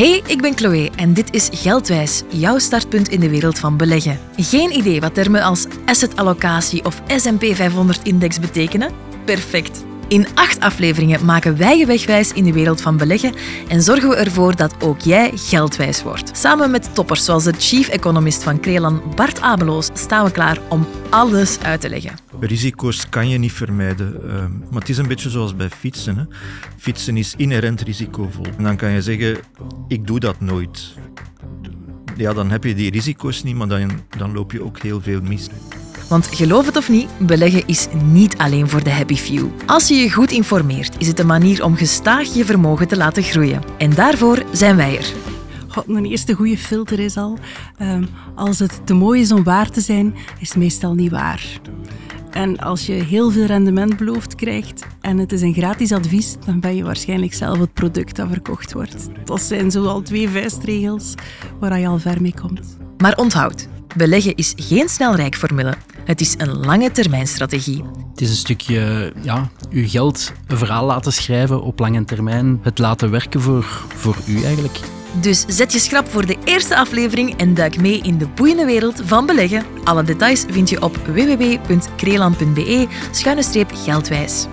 Hey, ik ben Chloe en dit is Geldwijs, jouw startpunt in de wereld van beleggen. Geen idee wat termen als asset-allocatie of S&P 500-index betekenen? Perfect. In acht afleveringen maken wij je wegwijs in de wereld van beleggen en zorgen we ervoor dat ook jij geldwijs wordt. Samen met toppers zoals de chief economist van Krelan, Bart Abeloos, staan we klaar om alles uit te leggen. Risico's kan je niet vermijden, ehm, maar het is een beetje zoals bij fietsen. Hè. Fietsen is inherent risicovol. En dan kan je zeggen, ik doe dat nooit. Ja, dan heb je die risico's niet, maar dan, dan loop je ook heel veel mis. Want geloof het of niet, beleggen is niet alleen voor de happy few. Als je je goed informeert, is het een manier om gestaag je vermogen te laten groeien. En daarvoor zijn wij er. God, een eerste goede filter is al. ehm, als het te mooi is om waar te zijn, is het meestal niet waar. En als je heel veel rendement beloofd krijgt en het is een gratis advies, dan ben je waarschijnlijk zelf het product dat verkocht wordt. Dat zijn zo al twee vuistregels waar je al ver mee komt. Maar onthoud, beleggen is geen snelrijkformule. Het is een lange termijn strategie. Het is een stukje, ja, uw geld een verhaal laten schrijven op lange termijn. Het laten werken voor, voor u eigenlijk. Dus zet je schrap voor de eerste aflevering en duik mee in de boeiende wereld van beleggen. Alle details vind je op www.kreeland.be-geldwijs.